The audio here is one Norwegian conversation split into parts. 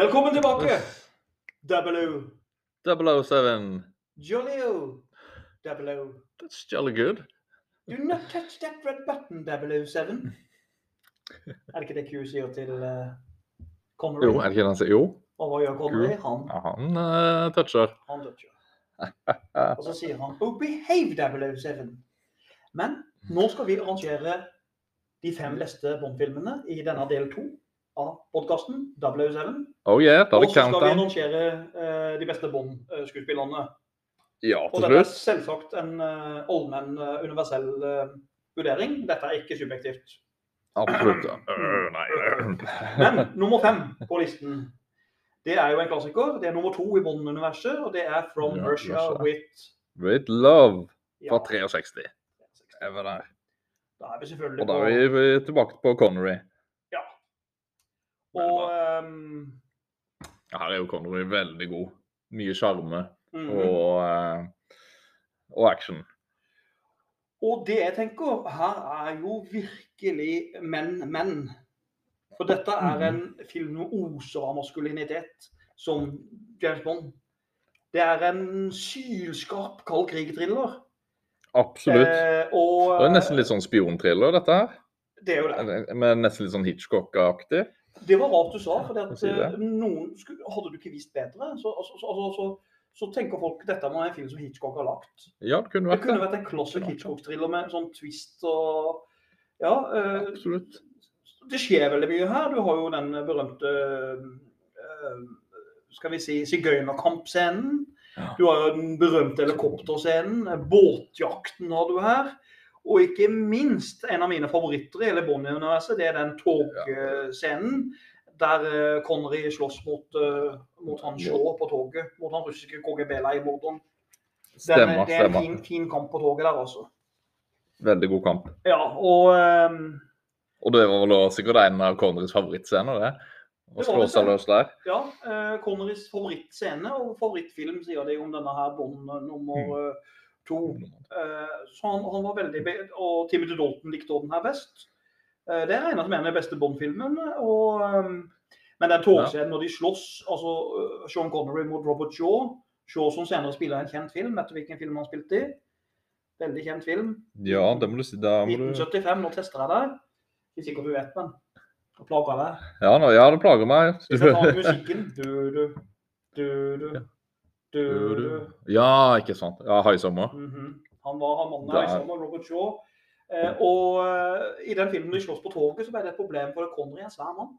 Velkommen tilbake, Double-O. 007. Jolly-O, Double-O. That's jolly good. Do not touch that red button, 007. Er det ikke det Q sier til uh, Connery? Jo, er det ikke han sier Jo, Og hva gjør Connery? Han, ja, han uh, toucher. han toucher. Og så sier han Oh, behave, 007. Men nå skal vi arrangere de fem beste Bond-filmene i denne del to av podkasten 007. Oh yeah, er Og så skal vi annonsere eh, de beste Bond-skuespillerne. Ja, Og dette er selvsagt en uh, allmenn, uh, universell uh, vurdering. Dette er ikke subjektivt. Absolutt. Øh, nei. Men nummer fem på listen, det er jo en klassiker. Det er nummer to i Bond-universet, og det er From Ja, Russia with With love ja, fra 63. Jeg var der. Da er vi selvfølgelig Og da er vi tilbake på Connery. Og um... Ja, Her er jo Connery veldig god. Mye sjarme mhm. og, eh, og action. Og det jeg tenker, her er jo virkelig menn, menn. For dette er en film som oser av maskulinitet, som James Bond. Det er en sylskarp kald krig-thriller. Absolutt. Eh, og Det er nesten litt sånn spionthriller, dette her. det er jo det. Men nesten litt sånn Hitchcock-aktig. Det var rart du sa, for det. noen skulle, hadde du ikke visst bedre, så, altså, så, altså, så, så tenker folk dette må være en film som Hitchcock har lagt. Ja, det kunne vært Det kunne vært en classic Hitchcock-thriller med sånn twist og Ja. eh, Absolutt. det skjer veldig mye her. Du har jo den berømte eh, skal vi si sigøynerkampscenen. Ja. Du har jo den berømte helikopterscenen. Båtjakten har du her. Og ikke minst en av mine favoritter i hele Bonnie-universet, det er den togscenen. Der eh, Connery slåss mot, eh, mot han Shaw på toget. Mot han russiske KGB-leiemorderen. Stemmer, Det er en fin, fin kamp på toget der, altså. Veldig god kamp. Ja, og Um... Og det var vel sikkert en av Connerys favorittscener, det. Å slå seg løs der. Ja, Uh, Connerys favorittscene og favorittfilm sier det om denne her Bond nummer eh, to. Eh, så han, han var veldig Og Timothy Dalton likte også den her best. det det regna som en av de beste Bond-filmene. ehm, Men den togscenen når de slåss, altså eh, Sean Connery mot Robert Shaw Shaw som senere spiller en kjent film, vet du hvilken film han spilte i? Veldig kjent film. Ja, det må du si. Da må 1975. Nå tester jeg deg. Ikke sikkert du vet, men jeg plager deg. Ja, nå, ja det plager meg. Hvis jeg tar musikken du, du, du, du, du, du. Ja, ikke sant. Ja, High Summer. -hmm. Han var han mannen sammen Robert Shaw. Eh, og eh, i den filmen de slåss på toget, så ble det et problem, for Connery er en svær mann.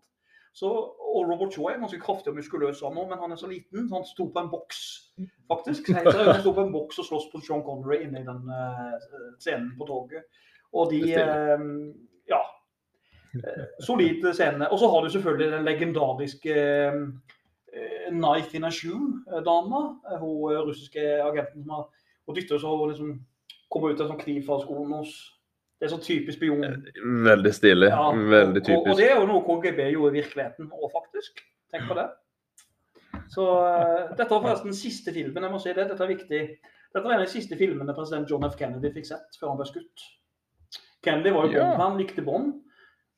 Så, og Robert Shaw er ganske kraftig og muskuløs, han men han er så liten. så Han sto på en boks, faktisk. Han sto på en boks og sloss på Sean Connery inne i den uh, scenen på toget. Og de eh, Ja. Eh, solid scene. Og så har du selvfølgelig den legendariske eh, Knife in a Shoe-dama. eh, Hun eh, russiske agenten som har og dytter så hun liksom kommer ut en sånn kniv fra skoen hos Det er sånn typisk spion. Veldig stilig. Ja, Veldig Og, og det er jo noe KGB gjorde i virkeligheten òg, faktisk. Tenk på det. Så uh, Dette var forresten den siste filmen. jeg må si det, Dette er viktig. Dette var en av de siste filmene president John F. Kennedy fikk sett før han ble skutt. Kennedy var jo Ja. Bond, han likte Bond.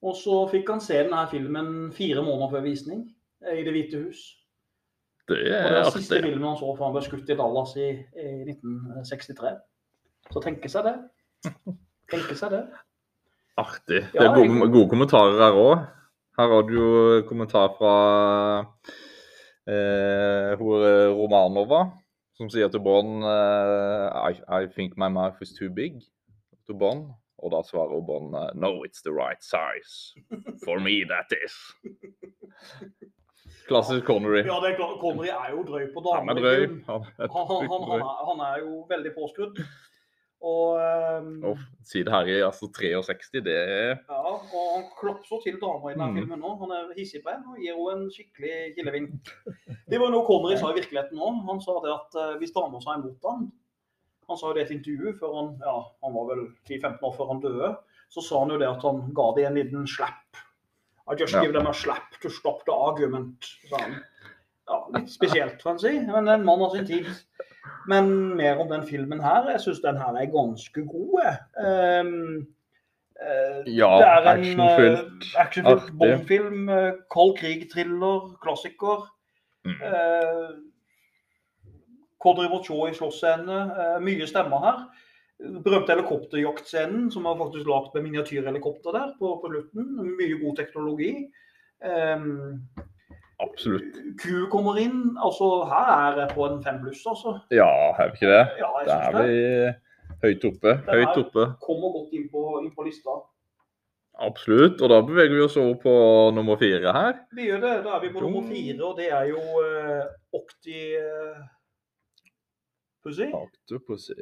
Og så fikk han se denne filmen fire måneder før visning eh, i Det hvite hus. Det Og det er er siste artig. filmen han så før han ble skutt i Dallas i, i 1963. Så tenke seg det. Tenke seg det. Artig. Det Ja, er gode, jeg- gode kommentarer her òg. Her har du jo kommentar fra eh, eh, Romanova, som sier til Bond eh, I, I think my mouth is too big. Til Bond. Og da svarer Bond eh, No, it's the right size. For me, that is. Klassisk Connery. Ja, det er klart. Connery er jo drøy på Han er damer. drøy. Han er Han, han, han, han, er, han er jo veldig påskrudd. Og, um, oh, si det her i altså 63, det er ja, og han klapser til dama i denne Mm. filmen nå. Han er hissig på henne og gir henne en skikkelig killevink. Det var noe Connery sa i virkeligheten òg. Han sa det at uh, hvis dama sa imot han Han sa jo det i et intervju før han ja, han var vel 10-15 år før han døde. Så sa han jo det at han ga dem en liten slapp. I just give them a slap to stop the argument, Sånn. Ja, litt spesielt, får en si. Men en mann av sin tid. Men mer om den filmen her. Jeg syns den her er ganske god. Um, Eh, Ja, det er en actionfylt, uh, actionfylt artig. Bond-film. eh, Kald krig-thriller, klassiker. Mm. Eh, Kodri Mocho i slåssscene. Uh, mye stemmer her. Berømte helikopterjaktscenen, som har faktisk lagd med miniatyrhelikopter der på, på slutten. Mye god teknologi. Um, Absolutt. Q kommer inn. Altså, her er jeg på en fem pluss, altså. Ja, er vi ikke det? Ja, jeg synes er vi høyt oppe. er- Høyt oppe. Kommer godt inn på, inn på lista. Absolutt. Og da beveger vi oss over på nummer fire her. Vi gjør det. Da er vi på nummer fire, og det er jo uh, Octi uh, Pussy Octopussy.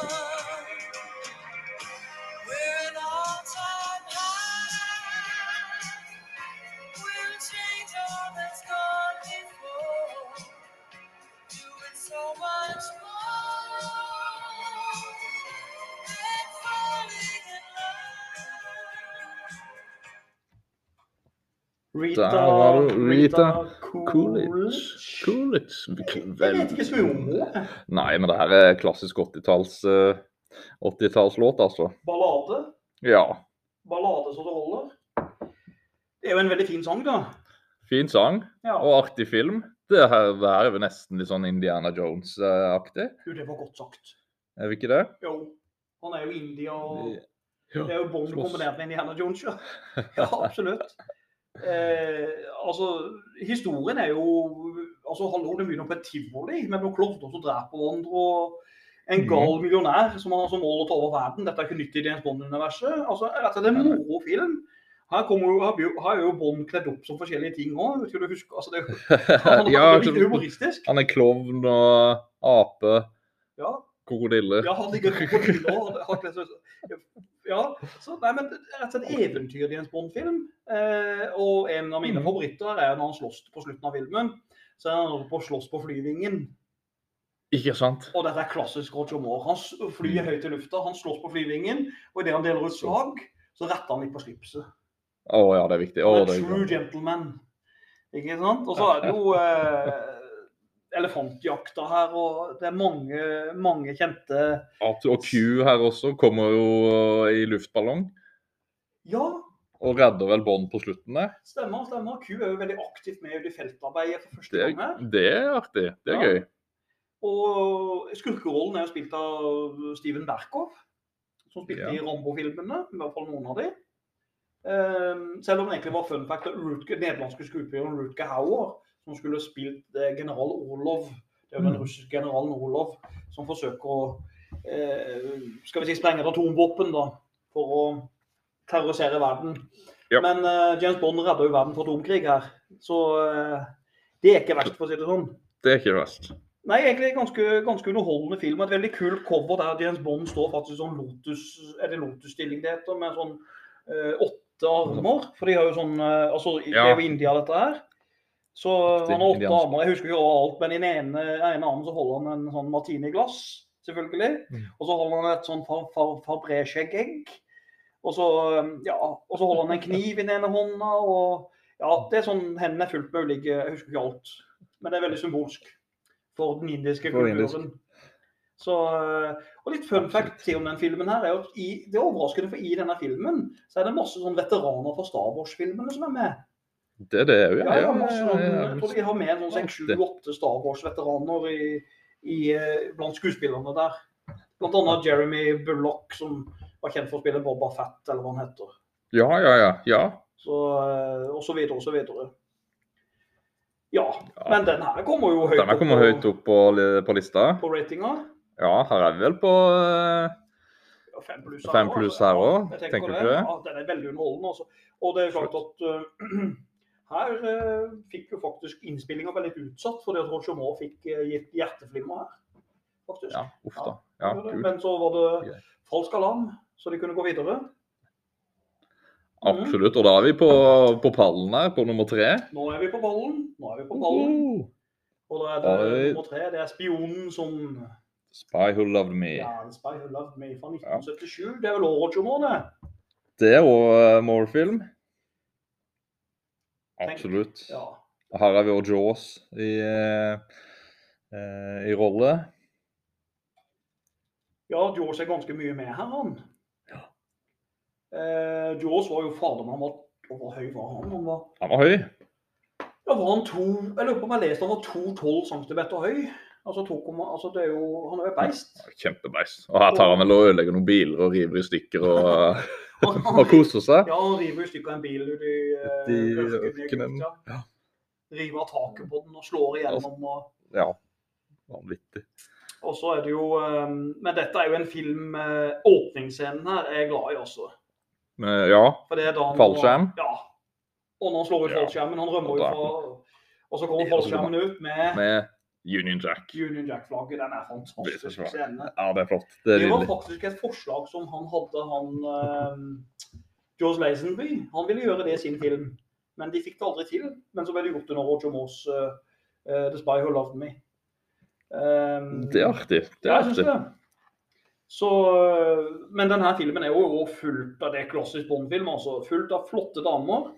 Rita, Der. Rita Coolidge. Coolidge. Coolidge. Jeg vet ikke så mye om det. Nei, men det her er klassisk 80-talls eh, 80-tallslåt, altså. Ballade. Ja. Ballade så det holder. Det er jo en veldig fin sang, da. Fin sang Ja. og artig film. Det her, det her er jo nesten litt sånn Indiana Jones-aktig, Jo, det var godt sagt. er vi ikke det? Jo. Han er jo India og Ja. Det er jo Bond kombinert med Indiana Jones, ja. Ja, absolutt. Eh, altså, historien er jo altså, Hallo, det begynner på et tivoli med noen klovner som dreper hverandre. og En Mhm. gal millionær som har som mål å ta over verden. Dette er ikke nytt i James Bond-universet. Altså, og slett en moro film. Her, kommer jo, her blir- er jo Bond kledd opp som forskjellige ting òg. Altså, det er det er litt humoristisk. han er klovn og ape, Ja, krokodille. Ja, han ligger dyna og Ja, så nei, men er rett og slett eventyr i en Bond-film. Eh, og en av mine Mhm. favoritter er når han slåss på slutten av filmen. Så er han på slåss på flyvingen. Ikke sant? Og dette er klassisk Roger Moore. Han flyr høyt i lufta, han slåss på flyvingen. Og idet han deler ut slag, så retter han litt på slipset. Å ja, det er viktig. Oh, Han det er er true gentleman. Ikke sant? Og så er det jo eh, elefantjakta her, og det er mange, mange kjente Arthur og Q her også kommer jo i luftballong Ja, og redder vel bånd på slutten der. Stemmer, stemmer. Q er jo veldig aktivt med i feltarbeidet for første Det gang her. er, det er artig. Det er Ja. gøy. Og skurkerollen er jo spilt av Steven Berkow, som spilte Ja. i Rambo-filmene, i hvert fall noen av de. Ehm, selv om det egentlig var fun fact at nederlandske skuespilleren Rutger Hauer, som skulle spilt general Orlov, det er den Mm. russiske generalen Orlov, som forsøker å eh, skal vi si, sprenge et atomvåpen da, for å terrorisere verden. Ja. Men eh, James Bond redder jo verden fra atomkrig her, så eh, det er ikke verst, for å si det sånn. Det er ikke verst. Nei, egentlig ganske, ganske underholdende film. Et veldig kult cover der James Bond står faktisk sånn Lotus Er det Lotus-stilling det heter? Med sånn eh, åtte armer. For de har jo sånn Altså, det er jo India, dette her. Så han har åtte armer. Jeg husker ikke alt, men i den ene, ene armen så holder han en sånn martiniglass, selvfølgelig. Mm. Og så holder han et sånn far, far, Fabré-skjeggegg. Og så, eh, ja, og så holder han en kniv i den ene hånda. Og ja, det er sånn hendene er fullt med ulike Jeg husker ikke alt. Men det er veldig symbolsk for den indiske kulturen. Så, eh, og litt fun fact til om den filmen her er jo i, det er overraskende, for i denne filmen så er det masse sånn veteraner fra Star Wars-filmene som er med. Det er det òg, Ja, ja, ja, sånn, jeg tror de har med sånn seks, sju, åtte Star Wars-veteraner eh, blant skuespillerne der. Blant annet Jeremy Bullock, som var kjent for å spille Boba Fett, eller hva han heter. Ja, ja, ja. ja. Så, eh, og så videre og så videre. Ja, Ja. men den her kommer jo høyt Denne kommer opp, høyt opp på, på lista. på ratinga. Ja, her er vi vel på Fem pluss altså. her òg. også, tenker du det. ikke det? Ja, den er veldig underholdende. Altså. Og det er klart at uh, her uh, fikk jo faktisk innspillinga ble litt utsatt fordi at Roger Moore fikk uh, gitt hjerteflimmer her. Faktisk. Ja, uff da. Ja, kul. Men så var det falsk alarm, så de kunne gå videre. Absolutt. Og da er vi på, på pallen her, på nummer tre. Nå er vi på ballen. Nå er vi på ballen. Uh, Og da er det Oi. nummer tre. Det er spionen som Spy Who Loved Me. Ja, The Spy Who Loved Me fra 1977. Det er vel Roger Moore, det. Det er òg Moore-film. Absolutt. Ja. Her har vi òg Jaws i, eh, eh, i rolle. ja, Jaws er ganske mye med her, han. Eh, Jaws var jo fader, meg han var Hvor høy var han? Han var, Han var høy. ja, var han to Jeg lurer på om jeg leste han var 2,12 cm høy. Altså, to, altså det er jo, han er jo et beist. Kjempebeist. Og her tar han vel og ødelegger noen biler og river i stykker og, og koser seg. Ja, han river i stykker en bil ut i, eh, ørkenen ja. River av taket på den og slår igjennom. Og, Ja. Vanvittig. og så er det jo eh, Men dette er jo en film Åpningsscenen her er jeg glad i også. Men, ja. Er Fallskjerm? Ja. Og når han slår ut fallskjermen, han rømmer jo fra Og så kommer fallskjermen ut med Med Union Jack. Union Jack-flagget. Den er fantastisk scene. Ja, det er flott. Det er Det var faktisk et forslag som han hadde, han uh, George Lazenby. Han ville gjøre det i sin film, men de fikk det aldri til. Men så ble det gjort under Roger Moores uh, uh, The Spy Who Loved Me. Um, Det er artig. Det ja, er jeg synes artig. det. Så, øh, men denne filmen er jo fullt av det klassisk Bond-film. altså Fullt av flotte damer.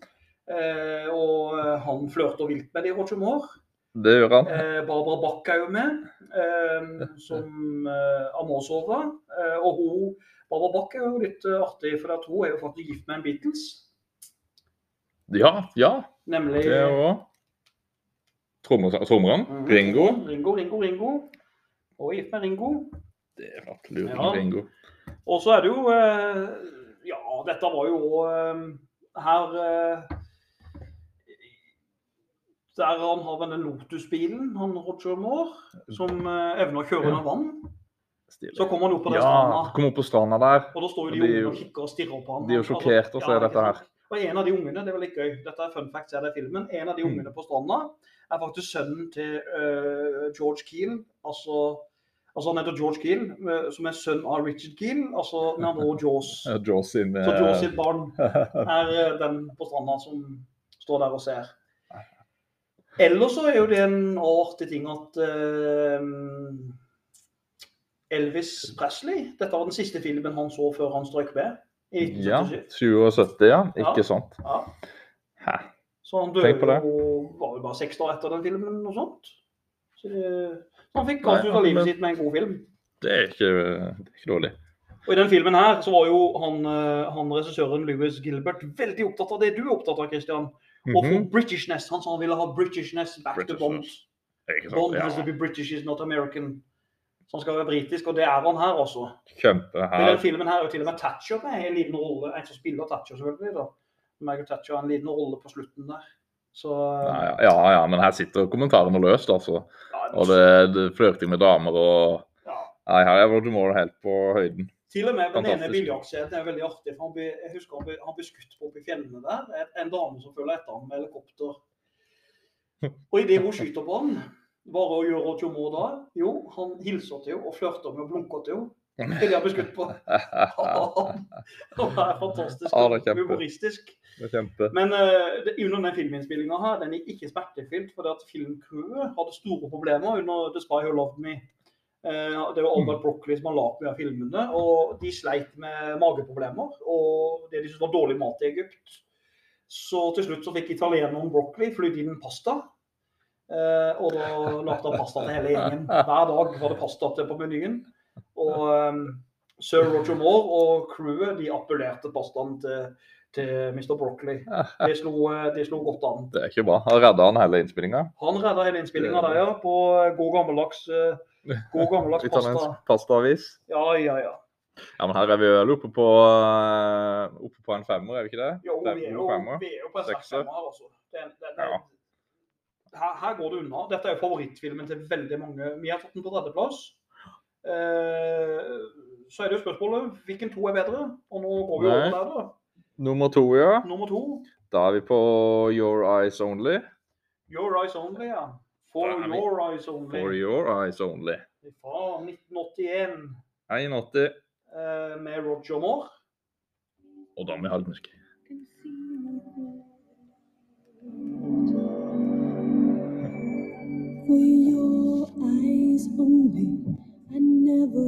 Eh, og han flørter vilt med de, Roger Moore. Det gjør han. Eh, Barbara Bach er jo med, eh, som eh, Amosova. Og hun, Barbara Bach er jo litt artig, for at hun er jo faktisk gift med en Beatles. Ja, ja. Nemlig Det òg Trommeren. Mm. Ringo. Ringo, Ringo, Ringo. Og gift med Ringo. Det er flott. Lurer Ja. Ringo. Og så er det jo Ja, dette var jo her Der han har denne Lotus-bilen, han Roger Moore, som eh, evner å kjøre under vann. Stilig. Så kommer han opp på den Ja, stranda, kom opp på stranda der. og da står jo de de ungene og kikker og stirrer på ham. de er jo sjokkert å se dette her. Og en av de ungene, det er veldig litt gøy, dette er fun fact, er det i filmen, en av de Mm. ungene på stranda er faktisk sønnen til uh, George Keel, altså Altså Han heter George Keel, eh, som er sønn av Richard Keel, altså med andre ord Jaws. Ja, Jaws sin Så eh, Jaws sitt barn er den på stranda som står der og ser. Ellers så er jo det en artig ting at uh, Elvis Presley Dette var den siste filmen han så før han strøk med. I Ja, 1977. 77, ja. Ikke Ja. sant. Ja. Hæ. Så han døde jo var bare seks år etter den filmen. og sånt. Så, så han fikk gass ut av livet sitt med en god film. Det er ikke, det er ikke dårlig. Og I den filmen her så var jo han, eh, han regissøren Louis Gilbert veldig opptatt av det du er opptatt av, Christian. Å Og for Britishness. Han sa han ville ha Britishness back to Bond. Britishness. Ikke sant? Bond has to be British, is not American. Så han skal være britisk, og det er han her også. Kjempe her. den filmen her er jo til og med Thatcher med en liten rolle. En som spiller Thatcher, selvfølgelig. da. Margaret Thatcher har en liten rolle på slutten der. Så Ja, ja, ja, ja, men her sitter kommentarene løst, altså. ja, Og det, det flørting med damer og ja. Nei, her er Roger Moore helt på høyden. Til og med den ene Fantastisk. er veldig artig. for han blir, Jeg husker han blir, han blir skutt på oppe i fjellene der. En, dame som følger etter ham med helikopter. Og idet hun skyter på han, hva gjør Roger Moore da? Jo, han hilser til henne og flørter med og blunker til henne. Det de har blitt skutt på. det er fantastisk Ja, det er humoristisk. Det er kjempe. Men uh, det, under den filminnspillinga her, den er ikke smertefylt, fordi at filmcrewet hadde store problemer under The Spy Who Loved Me. Eh, det var Albert Broccoli som har lagd mye av filmene, og de sleit med mageproblemer. Og det de syntes var dårlig mat i Egypt. Så til slutt så fikk italieneren Broccoli flydd inn pasta. Eh, og da lagde han pasta til hele gjengen. Hver dag var det pasta til på menyen. Og um, sir Roger Moore og crewet de appellerte pastaen til, til Mr. Broccoli. Det slo, de det slo godt an. Det er ikke bra. Han redda han hele innspillinga. Han redda hele innspillinga der, ja. På god gammeldags, eh, god gammeldags pasta. Italiensk pastaavis. Ja, ja, ja. Ja, men her er vi vel oppe på, eh, oppe på en femmer, er vi ikke det? Jo, vi er jo, vi er jo på en femmer altså. Den, den, den, Ja. her, her går det unna. Dette er jo favorittfilmen til veldig mange. Vi har tatt den på tredjeplass. Eh, så er det jo spørsmålet hvilken to er bedre? Og nå går vi Nei. over der, da. Nummer to, ja. Nummer to. Da er vi på Your Eyes Only. Your Eyes Only, ja. For vi- Your Eyes Only. For Your Eyes Only. Fra 1981 81. eh, med Roger Moore. Og da med halvmørke. For your eyes only, I never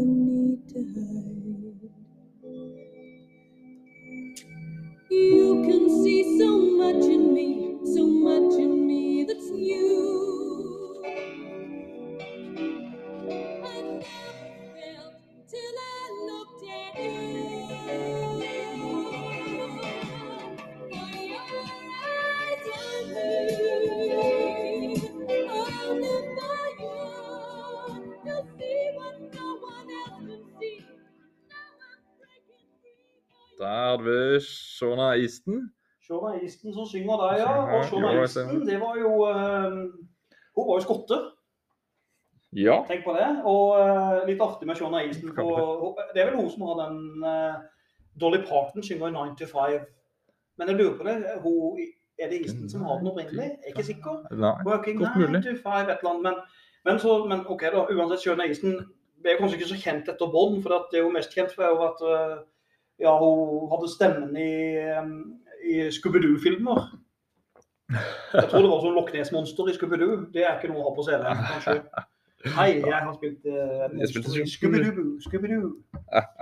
Shona som synger der, ja. Og Easton, ser det. var jo eh, Hun var jo skotte, Ja. tenk på det. Og eh, litt artig med Easton. For, det er vel hun som har den eh, Dolly Parton synger i 9 to 5. Men jeg lurer på det. Hun, er det Easton som har den opprinnelig? Jeg er ikke sikker. Nei. Working Godt 9 mulig. to 5, et eller annet. Men, men, så, men OK, da. Uansett, Shona Easton er kanskje ikke så kjent etter Bond. For det er jo mest kjent for at ja, hun hadde stemmen i, i Scooby-Doo-filmer. Jeg tror det var sånn Loch Ness-monster i Scooby-Doo. Det er ikke noe å ha på scenen. Nei, kanskje. Jeg har spilt eh, i Scooby-Doo. Scooby-Doo. Scooby-Doo.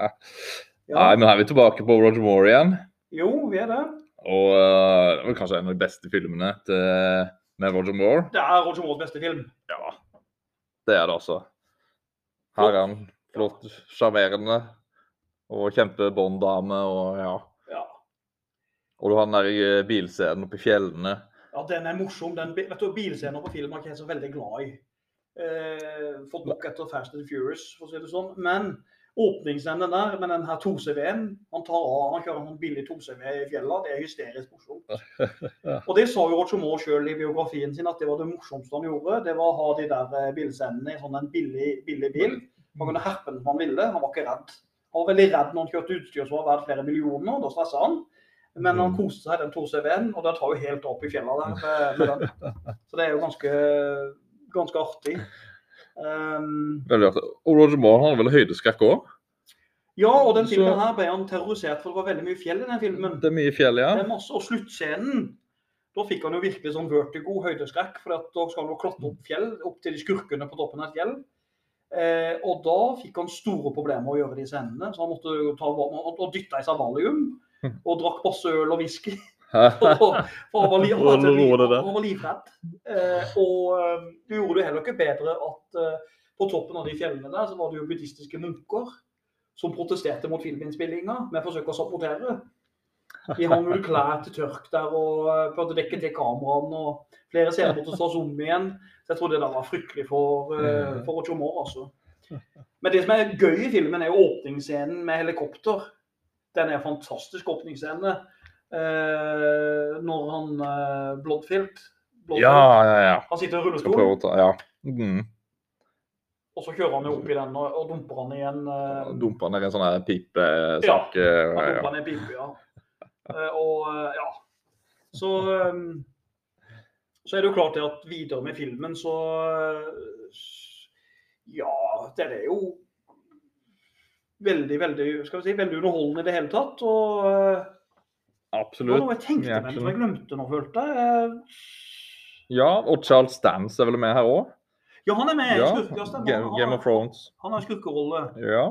Nei, men her er vi tilbake på Roger Moore igjen. Jo, vi er det. Og uh, det var kanskje en av de beste filmene til, med Roger Moore. Det er Roger Moores beste film. Ja, det er det altså. Her er han flott, sjarmerende og kjempe-Bond-dame og ja. Og du har den der eh, bilscenen oppe i fjellene. Ja, den er morsom. Den, vet du, Bilscener på film er ikke jeg så veldig glad i. Eh, fått nok etter Fast and Furious, for å si det sånn. Men åpningsscenen der med den her 2CV-en Han tar av, han kjører en billig 2CV i fjella. Det er hysterisk morsomt. Og det sa jo Roger Moore sjøl i biografien sin, at det var det morsomste han gjorde. Det var å ha de der eh, bilscenene i sånn en billig, billig bil. Han kunne herpe den som han ville. Han var ikke redd. Han var veldig redd når han kjørte utstyr som var verdt flere millioner. Da stressa han. Men han koste seg den 2CV-en, og den tar jo helt opp i fjellet der. Med, med den. Så det er jo ganske, ganske artig. Um, Veldig artig. Og Roger Moore har vel høydeskrekk òg? ja, og den filmen her ble han terrorisert, for det var veldig mye fjell i den filmen. Det er mye fjell, ja. Det er masse, og sluttscenen, da fikk han jo virkelig sånn vertigo, høydeskrekk, for da skal han jo klatre opp fjell, opp til de skurkene på toppen av et fjell. Eh, og da fikk han store problemer å gjøre de scenene, så han måtte ta, og, dytte i seg valium, og drakk masse øl og whisky. For han var, li han var, livredd. Eh, og eh, det gjorde det heller ikke bedre at eh, på toppen av de fjellene der, så var det jo buddhistiske munker som protesterte mot filminnspillinga med forsøk å sabotere. De hang vel klær til tørk der og eh, prøvde å dekke til kameraene. og Flere scener måtte tas om igjen. Så jeg tror det der var fryktelig for, uh, for Moore, altså. Men det som er gøy i filmen, er jo åpningsscenen med helikopter. Den er fantastisk åpningsscene. Eh, når han Bloodfield, Bloodfield Ja, ja, ja. Han sitter i rullestol, ta Ja. Mm. og så kjører han jo opp i den og, og dumper han i en eh, Dumper han i en sånn her pipesak. Ja, Han Ja, dumper ned pipe, ja. Eh, og eh, ja. Så eh, Så er det jo klart det at videre med filmen, så eh, Ja, det er jo veldig, veldig skal vi si, veldig underholdende i det hele tatt. Og Absolutt. det var noe jeg tenkte meg som jeg glemte nå, følte jeg. Ja, og Charles Dance er vel med her òg? Ja, han er med. Ja. Skurk, stemmer. Game, Han Game of Thrones. Han har skurkerolle. Ja.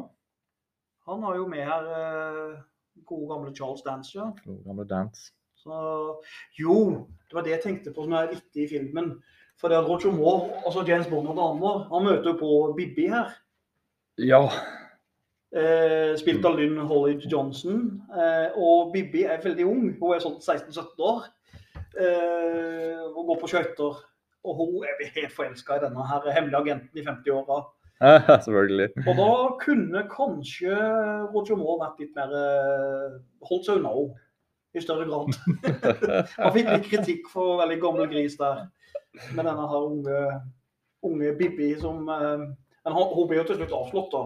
Han har jo med her eh, gode gamle Charles Dance, ja. Gamle Dance. Så, jo, det var det jeg tenkte på som er viktig i filmen. For det at Roger Moore, altså James Bond og damer, han møter jo på Bibbi her. Ja. Eh, spilt av Lynn Hollidge Johnson. Eh, og Bibi er veldig ung. Hun er sånn 16-17 år. Eh, hun går på skøyter. Og hun er helt forelska i denne her hemmelige agenten i 50-åra. Selvfølgelig. Og da kunne kanskje Roger Moore vært litt mer eh, holdt seg unna henne i større grad. Han fikk litt kritikk for veldig gammel gris der. Med denne her unge, unge Bibi som eh, hun ble jo til slutt avslått, da.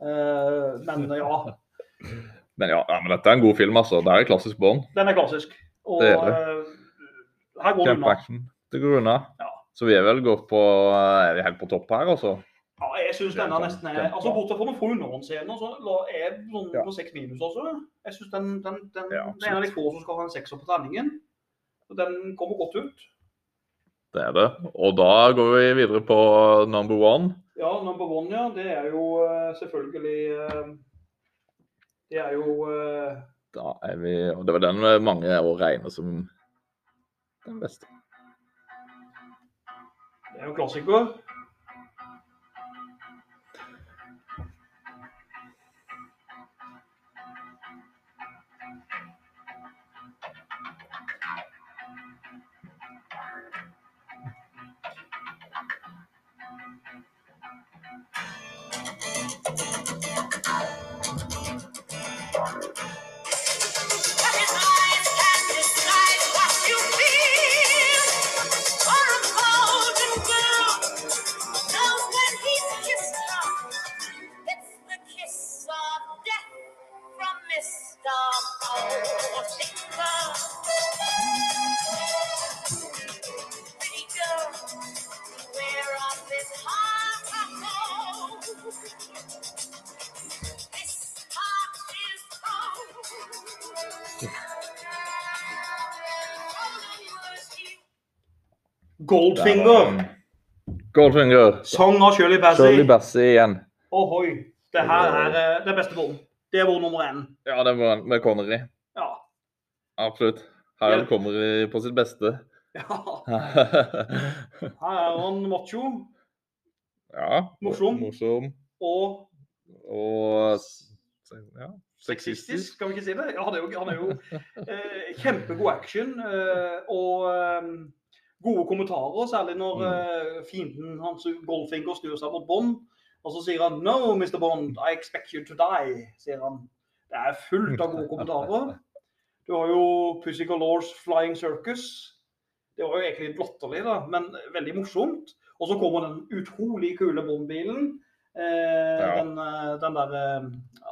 Eh, men ja, Men ja, ja, men dette er en god film, altså. Det er klassisk Bond. den er klassisk. Og Det er eh, her går det unna. Det går unna. Ja. Så vi er vel godt på Er vi helt på topp her, altså? Ja, jeg syns denne nesten er altså Bortsett fra noen få underhåndsscener, så la- er sånn Ja. på seks minus også. Jeg syns den, den, den, Ja, den, er en av de få som skal ha en sekser på terningen. Den kommer godt ut. Det er det. Og da går vi videre på number one. Ja, number one, ja. Det er jo eh, selvfølgelig eh, Det er jo eh, Da er vi Og det var den mange å regne som den beste. Det er jo klassiker. Thank you. Goldfinger. Goldfinger. Song av Shirley Bassey. Shirley Bassey igjen. Ohoi. Det her er eh, det beste bånd. Det er vår nummer én. Ja, det er med Connery. Ja. Absolutt. Her er Connery på sitt beste. ja. Her er han macho Ja. Morsom. Morsom. og Og ja, sexistisk, skal vi ikke si det? Ja, han er jo, han er jo eh, kjempegod action eh, og eh, gode kommentarer, særlig når eh, fienden hans Goldfinger snur seg mot Bond. Og så sier han 'No, Mr. Bond, I expect you to die', sier han. Det er fullt av gode kommentarer. Du har jo Pussy Galores Flying Circus. Det var jo egentlig latterlig, da, men veldig morsomt. Og så kommer den utrolig kule Bond-bilen. Eh, Ja. Den, eh, den der eh,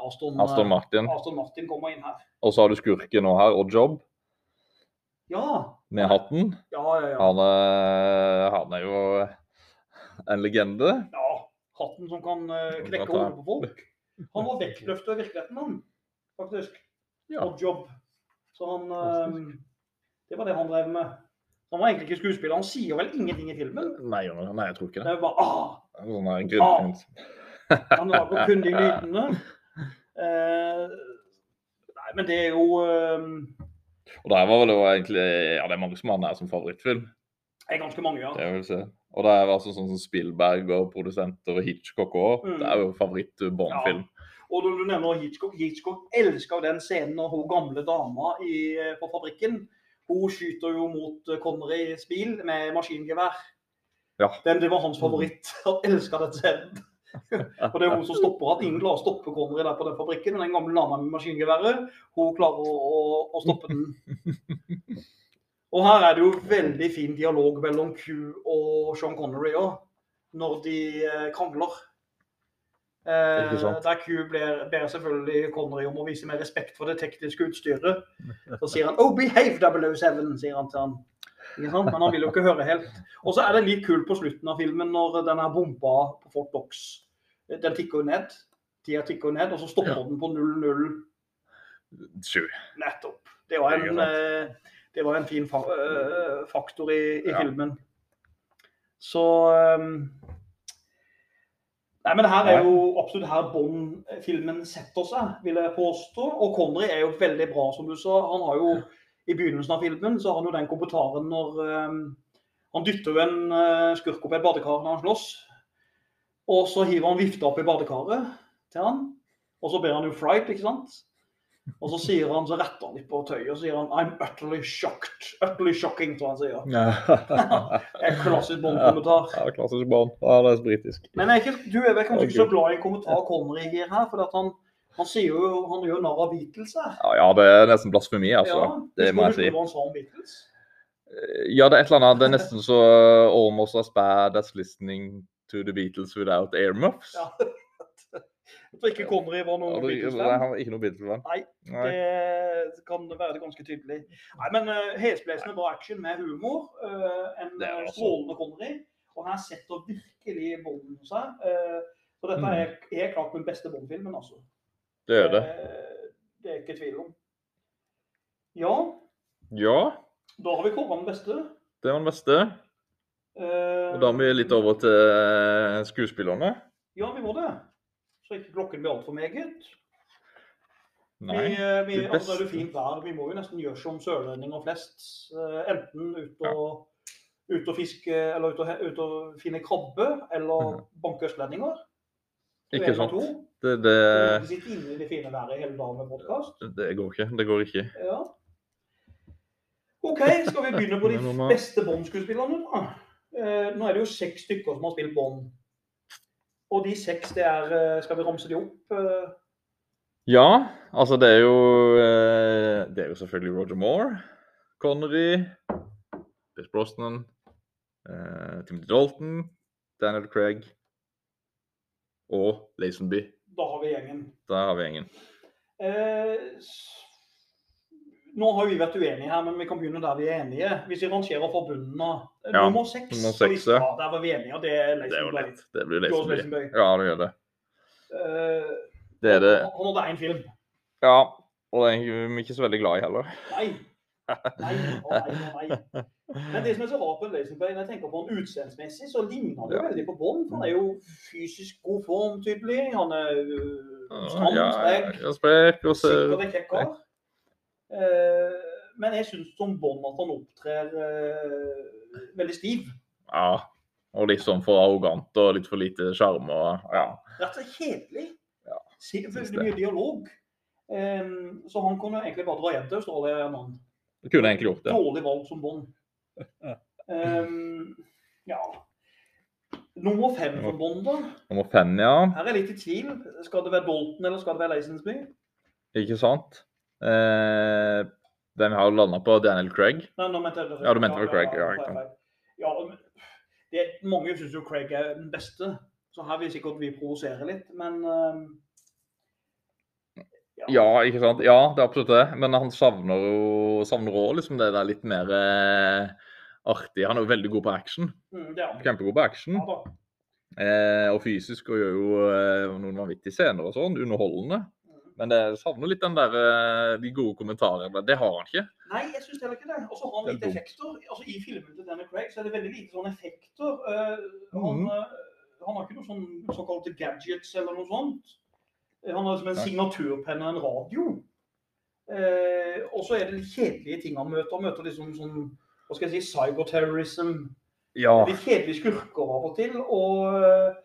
Aston, Aston Martin. Aston Martin kommer inn her. Og så har du skurken nå her, og Job Ja, med hatten. ja, ja. ja. Han er, han er jo en legende. ja hatten som kan eh, knekke hodet på folk. Han var vektløfter i virkeligheten, han. Faktisk. Ja. Og jobb. Så han eh, Det var det han drev med. Han var egentlig ikke skuespiller. Han sier vel ingenting i filmen. Nei, nei, jeg tror ikke det. Det var ah, Sånn er grunn... Han lager kun de lydene. Eh, nei, men det er jo eh, Og der var vel det jo egentlig Ja, det er mange som har den her som favorittfilm. Det er ganske mange, ja. Det vil si. Og det er altså sånn som Spielberg og produsenter og Hitchcock òg. Mm. Det er jo favoritt-Bond-film. Og når du nevner Hitchcock, Hitchcock elsker den scenen når hun gamle dama i, på fabrikken Hun skyter jo mot Connerys Connery i bil med maskingevær. Ja. Den, det var hans favoritt. Han elska den scenen. og det er hun som stopper at ingen klarer å stoppe Connery der på den fabrikken. Men den gamle dama med maskingeværet, hun klarer å, å, å stoppe den. Og her er det jo veldig fin dialog mellom Q og Sean Connery òg, når de eh, krangler. Eh, der Q ber, ber selvfølgelig Connery om å vise mer respekt for det tekniske utstyret. Så sier han 'Oh, behave 007', sier han til han. Men han vil jo ikke høre helt. Og så er det litt kult på slutten av filmen når den er bomba på Fort Knox. Den tikker jo ned. Tida tikker ned, og så stopper Ja. den på 0-0 nettopp. Det var en, eh, det var en fin eh, faktor i, i Ja. filmen. Så um, Nei, men her er jo absolutt her Bond-filmen setter seg, vil jeg påstå. Og Connery er jo veldig bra, som du sa. Han har jo I begynnelsen av filmen så har han jo den kommentaren når um, Han dytter jo en uh, skurk opp i et badekar når han slåss. Og så hiver han vifta opp i badekaret til han. Og så ber han jo fright, ikke sant? Og så sier han, så retter han litt på tøyet og sier han I'm utterly shocked. Utterly shocking, tror han sier. Ja, En klassisk Bond-kommentar. ja klassisk Bond. Ja, det er britisk. Men er ikke, du er vel kanskje ikke så glad i en kommentar Connery gir her? For at han, han sier jo han gjør narr av Beatles her. Ja, ja, det er nesten blasfemi, altså. Ja, det må jeg si. Hva han sa om Beatles? Ja, det er et eller annet. Det er nesten så uh, almost as bad as listening to the Beatles without earmuffs. Ja. Jeg tror ikke Connery var noen Beatles-venn. ikke noen Beatles-venn. Nei. Det kan være det ganske tydelig. Nei, men uh, Hesblesende bra action med humor. Uh, en er eh, strålende Connery. Og her setter virkelig Bond seg. Uh, så dette Mm. er helt klart den beste Bond-filmen, altså. Det er det. Eh, det er ikke tvil om. Ja, Ja, da har vi kåra den beste. det var den beste. Eh, Og da må vi litt over til eh, skuespillerne. Ja, vi må det. Så ikke klokken blir altfor meget. Nei. Vi, vi, det altså, det er fint vær. Vi må jo nesten gjøre som sørlendinger flest. Enten ut og, ut og fiske, eller ut og, ut og finne krabbe, eller banke østlendinger. Mhm. Ikke sant. Det, det, Vi sitter inne i det fine været hele dagen med podkast. det går ikke. Det går ikke. Ja. OK, skal vi begynne på de beste Bond-skuespillerne, da? Eh, nå er det jo seks stykker som har spilt Bond. Og de seks, det er eh, Skal vi ramse de opp? Eh, Ja, altså det er jo Det er jo selvfølgelig Roger Moore, Connery, Pierce Brosnan, Timothy Dalton, Daniel Craig og Lazenby. Da har vi gjengen. Da har vi gjengen. Eh, nå har vi vært uenige her, men vi kan begynne der vi er enige. Hvis vi rangerer forbundene eh, Ja, Nummer seks nummer seks, ja. der var vi enige, og det er Det er Lazenby. Det blir Leisenberg. Lazenby. Ja, det gjør det. Eh, Det er det. Han han hadde én film. Ja, og det er vi ikke så veldig glad i heller. Nei. Nei, å nei, å nei. Men det som er så rart med Lazenby, når jeg tenker på han utseendsmessig, så ligner han jo Ja. veldig på Bond. Han er jo fysisk god form, tydelig. Han er øh, stram, Ja, sprek. og Sikkert en kjekk kar. Eh, men jeg syns som Bond at han opptrer uh, veldig stiv. Ja. Og litt sånn for arrogant og litt for lite sjarm og ja. Rett og slett kjedelig. Ja, Veldig mye dialog. Um, så han kunne egentlig bare dra hjem til Australia. en mann. Du kunne egentlig gjort det. Dårlig valg som Bond. Eh, ja. Nummer fem for Bond, da. Nummer fem, ja. Her er jeg litt i tvil. Skal det være Bolten, eller skal det være Leisensby? Ikke sant? Eh, hvem har landa på Daniel Craig? Nei, nå mente jeg Ja, du mente vel Craig, ja, ikke sant. Ja, det, mange syns jo Craig er den beste, så her vil sikkert vi provosere litt, men eh, Ja, ikke sant? Ja, det er absolutt det. Men han savner jo savner også liksom det der litt mer eh, artig. Han er jo veldig god på action. mm. Kjempegod på action. Ja. Eh, og fysisk og gjør jo eh, noen vanvittige scener og sånn. Underholdende. Mm. Men det savner litt den der, eh, de gode kommentarene. Det har han ikke. Nei, jeg syns heller ikke det. Og så har han dumt. effekter. Altså, I filmen til Danny Craig så er det veldig lite sånne effekter. Eh, han, eh, han har ikke noen sånn, såkalte gadgets eller noe sånt. Eh, Han har som en signaturpenn og en radio. Eh, og så er det litt kjedelige ting han møter. Han møter liksom sånn hva skal jeg si, cyberterrorism. Ja. Litt kjedelige skurker av og til. Og eh,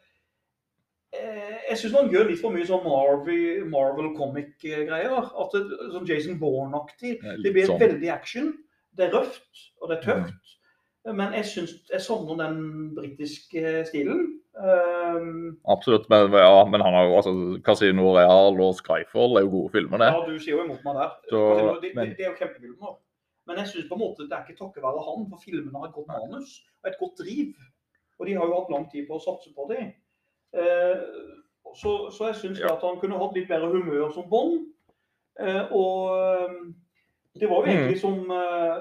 jeg syns han gjør litt for mye sånn Marvel, Marvel comic-greier. At det, sånn Jason Bourne-aktig. Det blir sånn. veldig action. Det er røft, og det er tøft. Men jeg syns jeg savner den britiske stilen. Um, Absolutt. Men, ja, men han har jo altså Casino Real og Skyfall er jo gode filmer, det. ja, du sier jo imot meg der. Så- det, det, men- det er jo kjempefilmer. Men jeg syns på en måte det er ikke takket være han, for filmene har et godt manus og et godt driv. Og de har jo hatt lang tid på å satse på det. Uh, så, så jeg syns Ja. at han kunne hatt litt bedre humør som Bond. Uh, og um, det var jo Mm. egentlig som eh,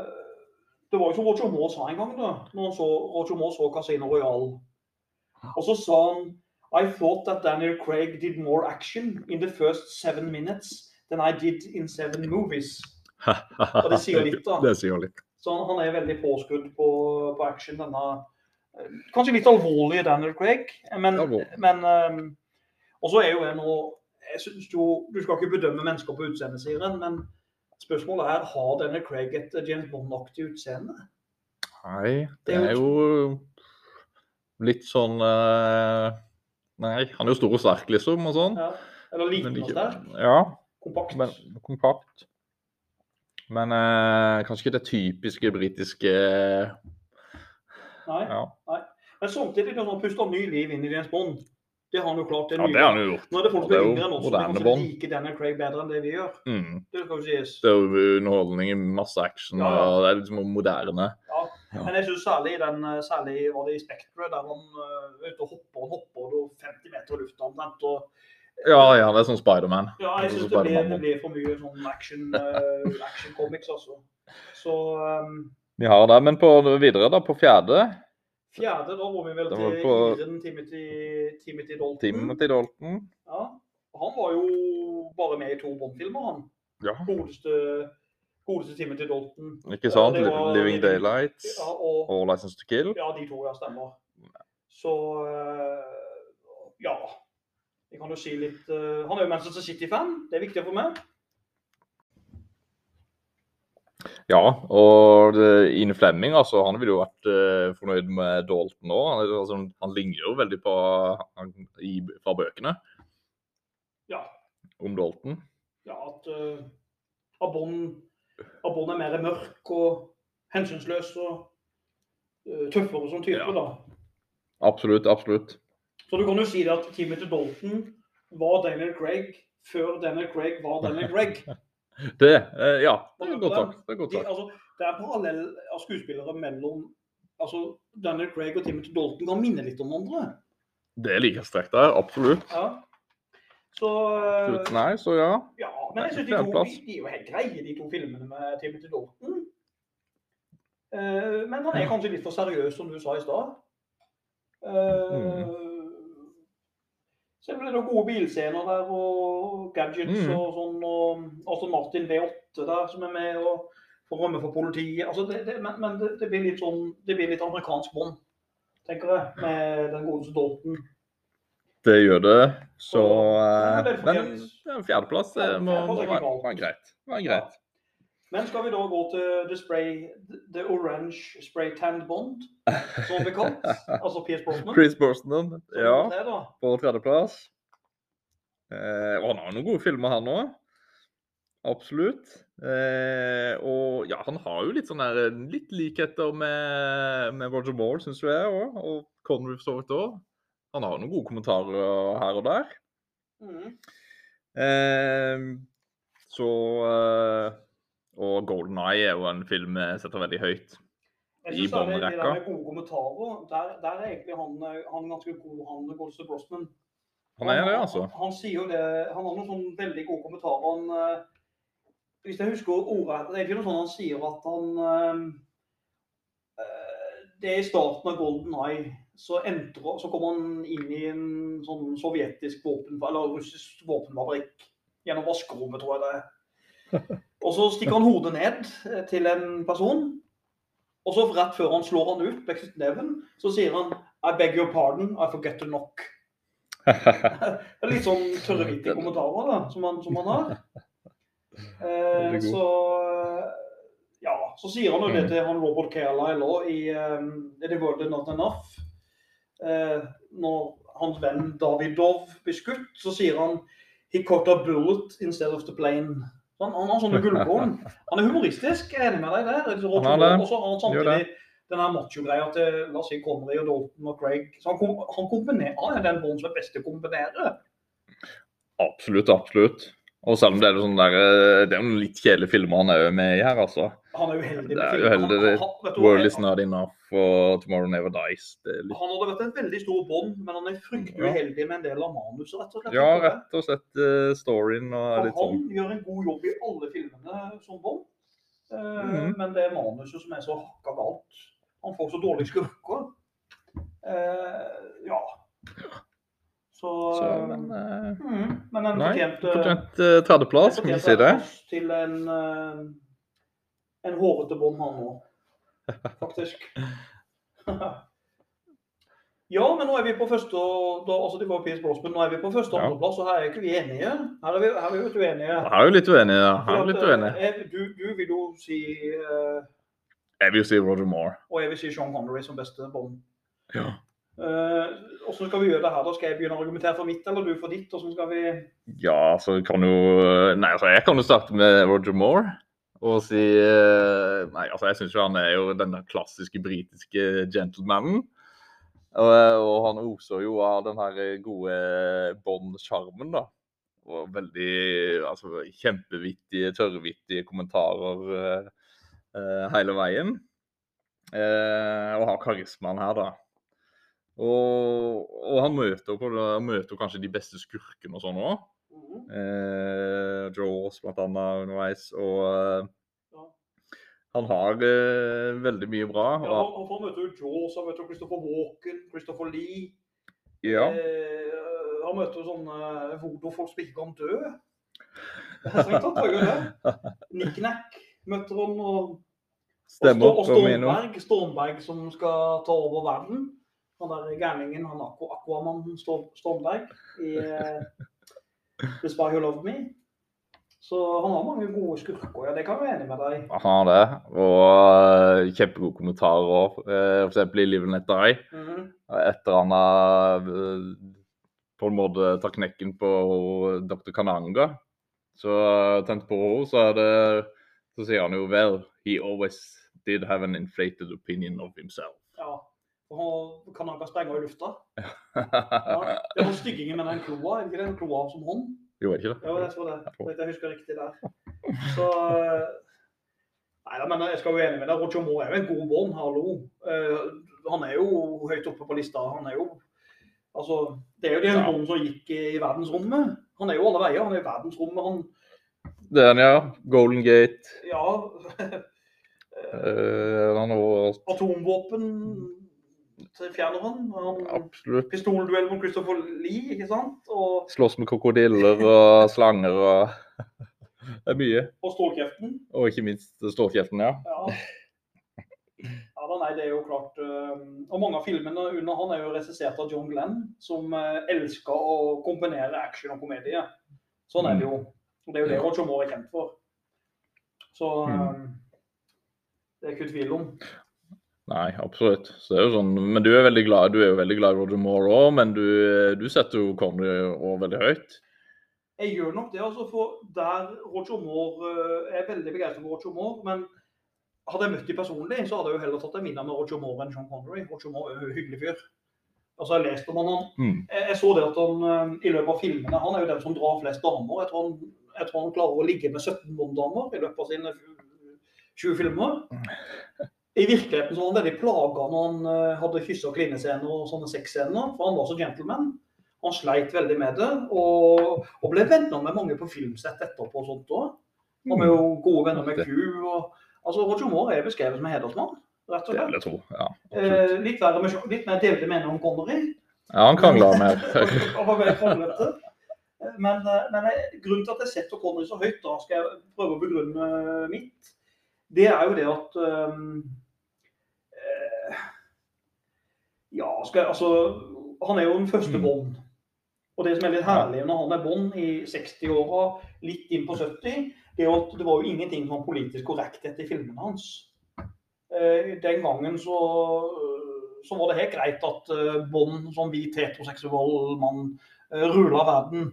Det var jo som Roger Moore sa en gang, da. Når han så, Roger Moore så Casino Royale. Og så sa han I thought that Daniel Craig did more action in the first seven minutes than I did in seven movies. Og det sier litt, da. Det sier litt. Så han, han er veldig påskudd på, på action. Denne eh, kanskje litt alvorlige Daniel Craig. Men, men um, Og så er jo jeg nå jeg synes jo, Du skal ikke bedømme mennesker på utseendet, sier en, men spørsmålet er har denne Craig et eh, James Bond-aktig utseende. Nei, Det er jo litt sånn eh, Nei, han er jo stor og sterk, liksom, og sånn. Ja. Eller liten og sterk. Ja, Kompakt. men kompakt. Men eh, kanskje ikke det typiske britiske Nei. Ja, Men samtidig når man puster ny liv inn i James Bond. Det har han jo klart. Det ja det har han jo gjort. Nå er det folk som er yngre enn oss som kanskje liker Daniel Craig bedre enn det vi gjør. Mm. Det skal jo sies. Det er jo underholdning, masse action, Ja, ja. og det er liksom moderne. Ja. Men jeg synes særlig den, eh, særlig var det i Spectre, der han uh, er ute og hopper og hopper og 50 meter i lufta omtrent. Og, Ja, ja, det er sånn Spiderman. ja, jeg syns synes det det blir for mye sånn action, uh, action comics, altså. Så um, Vi har det, men på videre, da, på fjerde, fjerde, da var vi vel til på- Iren Timothy, Timothy Dalton. Timothy Dalton. Ja. Han var jo bare med i to Bond-filmer, han. Ja. Godeste Godeste Timothy Dalton. Ikke sant? var- Living Daylights Ja, og og License to Kill. Ja, de to, ja, stemmer. Så eh, ja. Jeg kan jo si litt eh, Han er jo Manchester City-fan. Det er viktig for meg. Ja, og Ine Flemming, altså, han ville jo vært eh, fornøyd med Dalton òg. Han, altså, han ligner jo veldig på han, i, fra bøkene Ja, om Dalton. ja at uh, Abon, Abon er mer mørk og hensynsløs og uh, tøffere som type, Ja. da. Absolutt, absolutt. Så du kan jo si det at til Dalton var Daniel Craig før Daniel Craig var Daniel Craig. Det, eh, ja, det er godt sagt. Det er godt De, altså, det er parallell av skuespillere mellom altså, Daniel Craig og Timothy Dalton kan minne litt om hverandre. Det er likhetstrekk der, absolutt. Ja. Så absolutt. Nei, så ja. Ja, men jeg synes de, to, de, de er jo helt greie, de to filmene med Timothy Dalton. Uh, men han er kanskje litt for seriøs, som du sa i stad. Uh, Så blir det gode bilscener der, og gadgets Mm. og sånn. Og Aston Martin V8 der som er med og får rømme for politiet. Altså det, det, men men det, det blir litt sånn Det blir litt amerikansk bånd, tenker jeg, med den godeste Dalton. Det gjør det. Så Og- eh, det Men en fjerdeplass det må, må være, greit. Være greit. Men skal vi da gå til the spray, the orange spray tanned bond, som vi kalt? Altså Pierce Brosnan. Chris Brosnan, ja, på tredjeplass. Eh, og han har noen gode filmer, han òg. Absolutt. Eh, og ja, han har jo litt sånn der, litt likheter med, med Roger Moore, syns jeg òg. Og Connery for så vidt òg. Han har noen gode kommentarer her og der. Mm. Eh, så eh, Og Golden Eye er jo en film jeg setter veldig høyt. Jeg I synes det er det der med gode kommentarer, der, der er egentlig han, han ganske god, han Golster Brosnan. Han er det, altså. Han, han sier jo det, han har noen sånne veldig gode kommentarer. Han, eh, hvis jeg husker ordet, det er ikke noe sånn han sier at han eh, eh, Det er i starten av Golden Eye, så, entrer, så kommer han inn i en sånn sovjetisk våpen, eller russisk våpenfabrikk gjennom vaskerommet, tror jeg det er. Og så stikker han hodet ned eh, til en person. Og så rett før han slår han ut med knyttneven, så sier han I beg your pardon, I forget to knock. Det er litt sånn tørrhvite kommentarer da, som han, som han har. Eh, så ja, så sier han jo det Mm. til han Robert Carlyle òg i um, The World Is Not Enough. Eh, når hans venn Davidov blir skutt, så sier han He caught a bullet instead of the plane. Han, han har sånne gullkorn. Han er humoristisk, jeg er enig med deg der. Han har det. Og så har han samtidig den macho-greia til la oss si Connery og Dalton og Craig. Så han, han kombinerer, er den bånd som er best til å kombinere. Absolutt, absolutt. Og selv om det er sånn der, eh, det er noen litt kjedelige filmer han er med i her, altså. Han er uheldig Det er uheldig, Han- han- du World is not enough og Tomorrow Never Dies. Litt... Han hadde vært en veldig stor bånd, men han er fryktelig Ja. uheldig med en del av manuset. rett og slett. Ja, rett og slett uh, storyen og litt sånn. han gjør en god jobb i alle filmene som Bond, mm -hmm. men det er manuset som er så hakka galt. Han får så dårlige skurker. Uh, ja. Så, Så, men eh, mm, Men en nei, fortjent, eh, fortjent uh, tredjeplass, skal vi si det? til en, eh, en hårete bånd, han òg. Faktisk. Ja, men nå er vi på første da, altså det var Pierce men nå er vi på første og andreplass, og her er ikke vi enige. Her er vi, her er vi jo uenige. Her er vi litt uenige, ja. Her er vi litt at, uenig. eh, Du, du vil jo si uh, Jeg vil si Roger Moore. Og jeg vil si Sean Connery som beste bånd. Ja. Åssen Hvordan skal vi gjøre det her? da? Skal jeg begynne å argumentere for mitt, eller du for ditt? Hvordan skal vi Ja, så kan jo Nei, altså, jeg kan jo starte med Roger Moore. Og si eh, Nei, altså, jeg syns jo han er jo den klassiske britiske gentlemanen. Og, og han oser jo av den her gode Bond-sjarmen, da. Og veldig altså, kjempevittige, tørrvittige kommentarer eh, hele veien. Uh, og har karismaen her, da. Og, og han møter, møter kanskje de beste skurkene og sånn òg. Mhm. Eh, Jaws underveis. Og eh, Ja. han har eh, veldig mye bra. Ja, Og, han får møte Jaws, han møter Christopher Walken, Christopher Lee. ja, Eh, han møter sånne voodoo-folk som ikke kan dø. Strengt tatt var jo det. Nick-nack møter han. Og, Stemmer. og, Sto- og Stormberg, Stormberg som skal ta over verden. Han der gærningen, han Aqu- Aquaman Stormberg i eh, Spy Who Loved Me. Så han har mange gode skurker, ja. Det kan jeg være enig med deg. Han har det. Og uh, kjempegode kommentarer. Uh, for eksempel i Live and Let Die. -hmm. Etter han har uh, på en måte tatt knekken på dr. Kananga, så uh, tent på henne, så det Så sier han jo vel He always did have an inflated opinion of himself. Han kan han sprenge i lufta. Ja. Det var styggingen med den kloa, er det ikke det? En kloa som hånd? Jo, er ikke det? Jo, jeg tror det. Hvis jeg husker riktig der. Så eh, Nei, men jeg skal være enig med deg. Roger Moore er jo en god bånd, hallo. Uh, han er jo høyt oppe på lista. Han er jo Altså, det er jo den Ja. bånden som gikk i verdensrommet. Han er jo alle veier. Han er i verdensrommet. Han Det er han, ja. Golden Gate. Ja. uh, han har Atomvåpen fjerner han. han absolutt Pistolduell mot Christopher Lee, ikke sant? Og, slåss med krokodiller og slanger og Det er mye. og Stålkreften. Og ikke minst stålkreften, ja. Ja. Ja, da, nei, det er jo klart eh, Og mange av filmene under han er jo regissert av John Glenn, som uh, elsker å komponere action og komedie. Sånn er det jo. Og det er jo det Roger Moore er kjent for. Så eh, det er ikke tvil om. Nei, absolutt. Så det er jo sånn, men du er veldig glad du er jo veldig glad i Roger Moore òg, men du, du setter jo Connery òg veldig høyt. Jeg gjør nok det, altså, for der Roger Moore eh, Jeg er veldig begeistret for Roger Moore, men hadde jeg møtt dem personlig, så hadde jeg jo heller tatt en middag med Roger Moore enn Sean Connery. Roger Moore er jo en hyggelig fyr. Altså, jeg leste om han, Mm. jeg, jeg så det at han eh, i løpet av filmene Han er jo den som drar flest damer. Jeg tror han, jeg tror han klarer å ligge med 17 Bond-damer i løpet av sine 20 filmer. I virkeligheten så var han veldig plaga når han eh, hadde kysse- og klinescener og sånne sexscener, for han var så gentleman. Han sleit veldig med det, og, og ble venner med mange på filmsett etterpå. og sånt også. Han er jo gode venner med Q. og altså Roger Moore er beskrevet som en hedersmann, rett og slett. tro. Ja. Eh, litt, verre med, litt mer delte meninger om Connery. ja han krangler mer. Han var veldig kranglete. Men, eh, men jeg- grunnen til at jeg setter Connery så høyt, da skal jeg prøve å begrunne mitt, det er jo det at um, eh, Ja, skal jeg, altså Han er jo den første Mm. Bond. Og det som er litt herlig når han er Bond i 60-åra, litt inn på 70, det er jo at det var jo ingenting som var politisk korrekt etter filmene hans. Eh, Den gangen så, så var det helt greit at eh, Bond som hvit heteroseksuell mann eh, verden.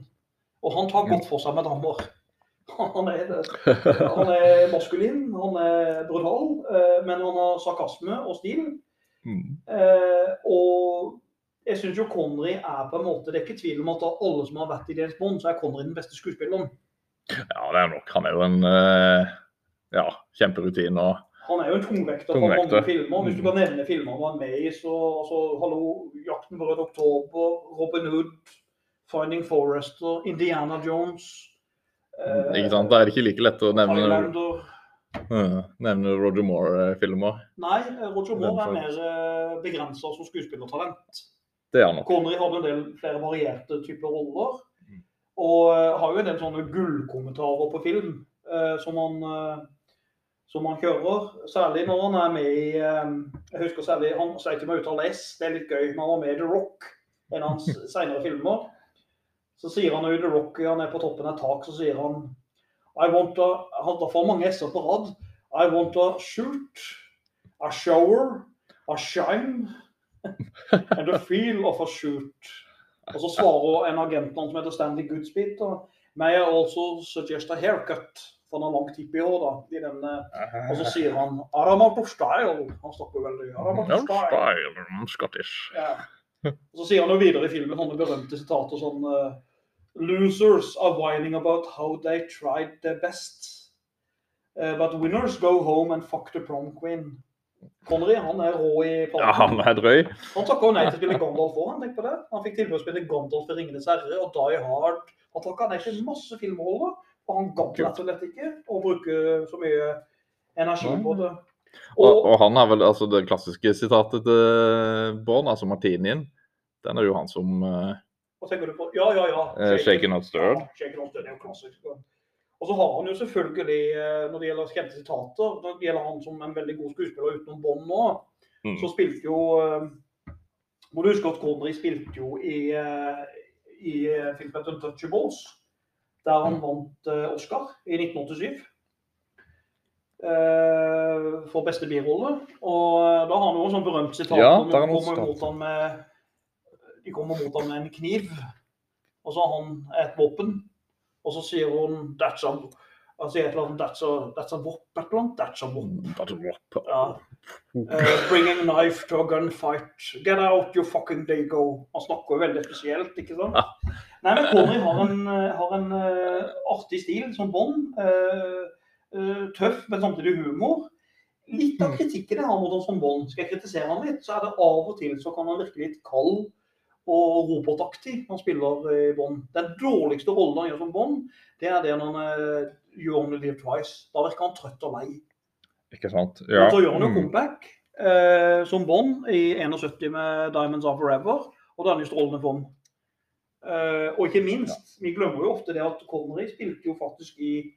Og han tar godt for seg med damer. Han er, han er maskulin, han er brutal, eh, men han har sarkasme og stil. Mm. Eh, og jeg syns jo Connery er på en måte Det er ikke tvil om at av alle som har vært i James Bond, så er Connery den beste skuespilleren. Ja, det er nok. Han er jo en eh, ja, kjemperutin. og Han er jo en tungvekter på mange filmer. Hvis du Mm. kan nevne filmer han var med i, så altså, hallo, 'Jakten på Rød oktober', 'Robin Hood', 'Finding Forester', 'Indiana Jones'. eh, Ikke sant? Da er det ikke like lett å nevne, Highlander. Uh, du Roger Moore-filmer. Nei, eh, Roger Moore er mer faktisk. begrensa som skuespillertalent. Det er han nok. Connery hadde en del flere varierte typer roller. Mm. Og eh, har jo en del sånne gullkommentarer på film eh, som, han, eh, som han kjører. Særlig når han er med i eh, Jeg husker særlig Han sleit jo med å uttale S, det er litt gøy. Når han var med i The Rock, en av hans senere filmer, så sier han jo The Rock Han er på toppen av et tak, så sier han I want a, hadde får mange S-er på rad. I want a shoot, a shower, a shine and a feel of a shoot. Og så svarer en agent som heter Stanley Goodspeed May I also suggest a haircut? For han har langt hippie hår da. I den, eh, og så sier han out of style. Han snakker veldig. No of style. style, Scottish. Ja. Og så sier han jo videre i filmen sånne berømte sitater sånn Losers are whining about how they tried their best. Uh, but winners go home and fuck the prom queen. Connery han er rå i Ja, han er drøy. Han takka nei til å spille Gondolf òg, han tenk på det. Han fikk tilbud å spille Gondolf i Ringenes herre og Die Hard. Han takka nei til masse filmroller, og han gadd rett og slett ikke å bruke så mye energi på det. Og, Og, og han har vel altså det klassiske sitatet til Born, altså Martinien. Den er jo han som eh, hva tenker du på? Ja, ja, ja. Eh, Shaken Not Stirred. Ja, Shaken Not Stirred er jo klassisk. Og så har han jo selvfølgelig, eh, når det gjelder kjente sitater, når det gjelder han som en veldig god skuespiller utenom Bond nå, Mm. så spilte jo eh, Må du huske at Connery spilte jo i, i filmen film Untouchables, der han Mm. vant Oscar i 1987. eh, For beste birolle. Og da har han jo en sånn berømt sitat Ja, om mot han med De kommer mot ham med en kniv, og så har han et våpen. Og så sier hun That's a altså et eller annet That's a, that's a wop, et eller annet. That's a wop. Ja. Bring a knife to a gunfight. Get out, you fucking dago. Han snakker jo veldig spesielt, ikke sant? Nei, men Connery har en, eh, har en uh, artig stil som Bond. Uh, tøff, men samtidig humor. Litt av kritikken jeg har mot han som Bond, skal jeg kritisere han litt, så er det av og til så kan han virke litt kald og robotaktig han spiller i Bond. Den dårligste rollen han gjør som Bond, det er det når han uh, You Only Live Twice. Da virker han trøtt og lei. Ikke sant? Men så gjør han jo Mm. comeback uh, som Bond i 71 med 'Diamonds Are Forever', og da er han i strålende form. Uh, og ikke minst, vi glemmer jo ofte det at Connery spilte jo faktisk i,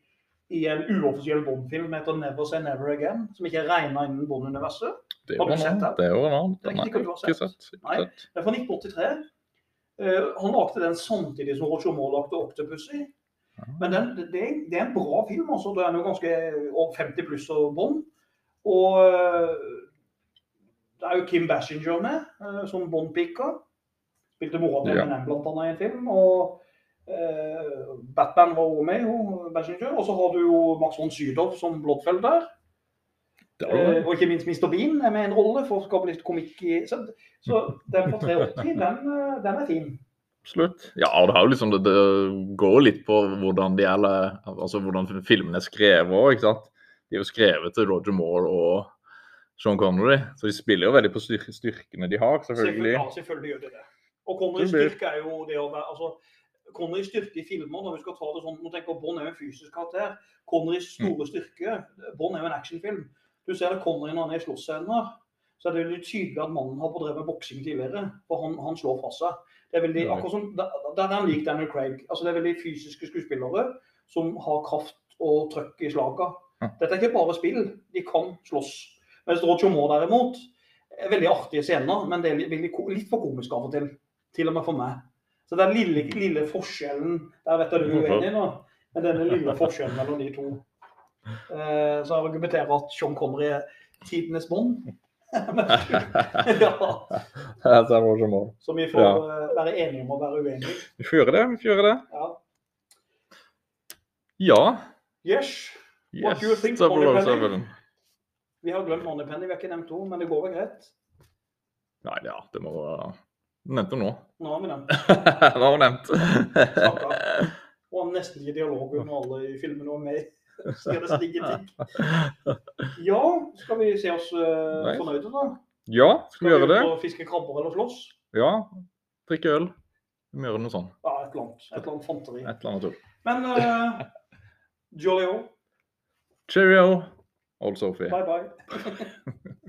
i en uoffisiell Bond-film som heter 'Never Say Never Again', som ikke er regna innen Bond-universet. Det Har du en sett han. den? Det gjorde han. Det er ikke ikke sett. Nei. Det er fra 1983. Eh, han lagde den samtidig som Roger Moore lagde 'Octopussy'. Men den, det, det er en bra film. altså. Det er jo ganske over 50 pluss og Bond. Og eh, det er jo Kim Basinger med eh, som Bond-pika. Spilte mora til Ja. Eminem blant annet i en film. Og Batman var også med, jo, Basinger. Og så har du jo Max von Sydow som Blodfeld der. Eh, og ikke minst Mr. Bean er med en rolle for å skape litt komikk i Så, så den på 83, den, eh, den er fin. Absolutt. Ja, og det, liksom, det, det går litt på hvordan de er, altså hvordan filmene er skrevet òg. De er jo skrevet til Roger Moore og Sean Connery, så de spiller jo veldig på styr styrkene de har, selvfølgelig. Ja, selvfølgelig gjør de det. Og Connerys styrke er jo det å være altså, Connerys styrke i filmer, når vi skal ta det sånn, nå tenker Bond er jo en fysisk karakter. Connerys store styrke, Bond er jo en actionfilm. Du ser det Connery når han er i her. så er det veldig tydelig at mannen har drevet med boksing tidligere. For han, han slår fra seg. Det er veldig, akkurat som, der, er han lik Daniel Craig. Altså Det er veldig fysiske skuespillere som har kraft og trøkk i slaga. Dette er ikke bare spill, de kan slåss. Mens Roger Moore derimot, er veldig artige scener, men det er litt, litt for komisk av og til. Til og med for meg. Så den lille, lille forskjellen Der vet jeg du er uenig nå, men denne lille forskjellen mellom de to. Eh, så argumenterer at Sean Connery er tidenes Bond. ja, så vi får Ja. eh, være enige om å være uenige. Vi får gjøre det. vi får gjøre det. Ja. Ja. Yes. What do you think, 007. Vi har glemt Moneypenny, vi har ikke nevnt henne, men det går vel greit. Nei, ja, det må Du nevnte henne nå. Nå har vi nevnt. Nå har vi nevnt. Hun Og nesten ikke dialog under alle i hun er med. Sier det stygge ting. Ja, skal vi se oss uh, fornøyde, da? Ja, skal vi gjøre det? ut og fiske krabber eller slåss? Ja. Drikke øl. Vi må gjøre noe sånt. Ja, et eller annet. Et eller annet fanteri. Et eller annet tull. Men uh, Jolly O, Cheerio, old Sophie. bye bye.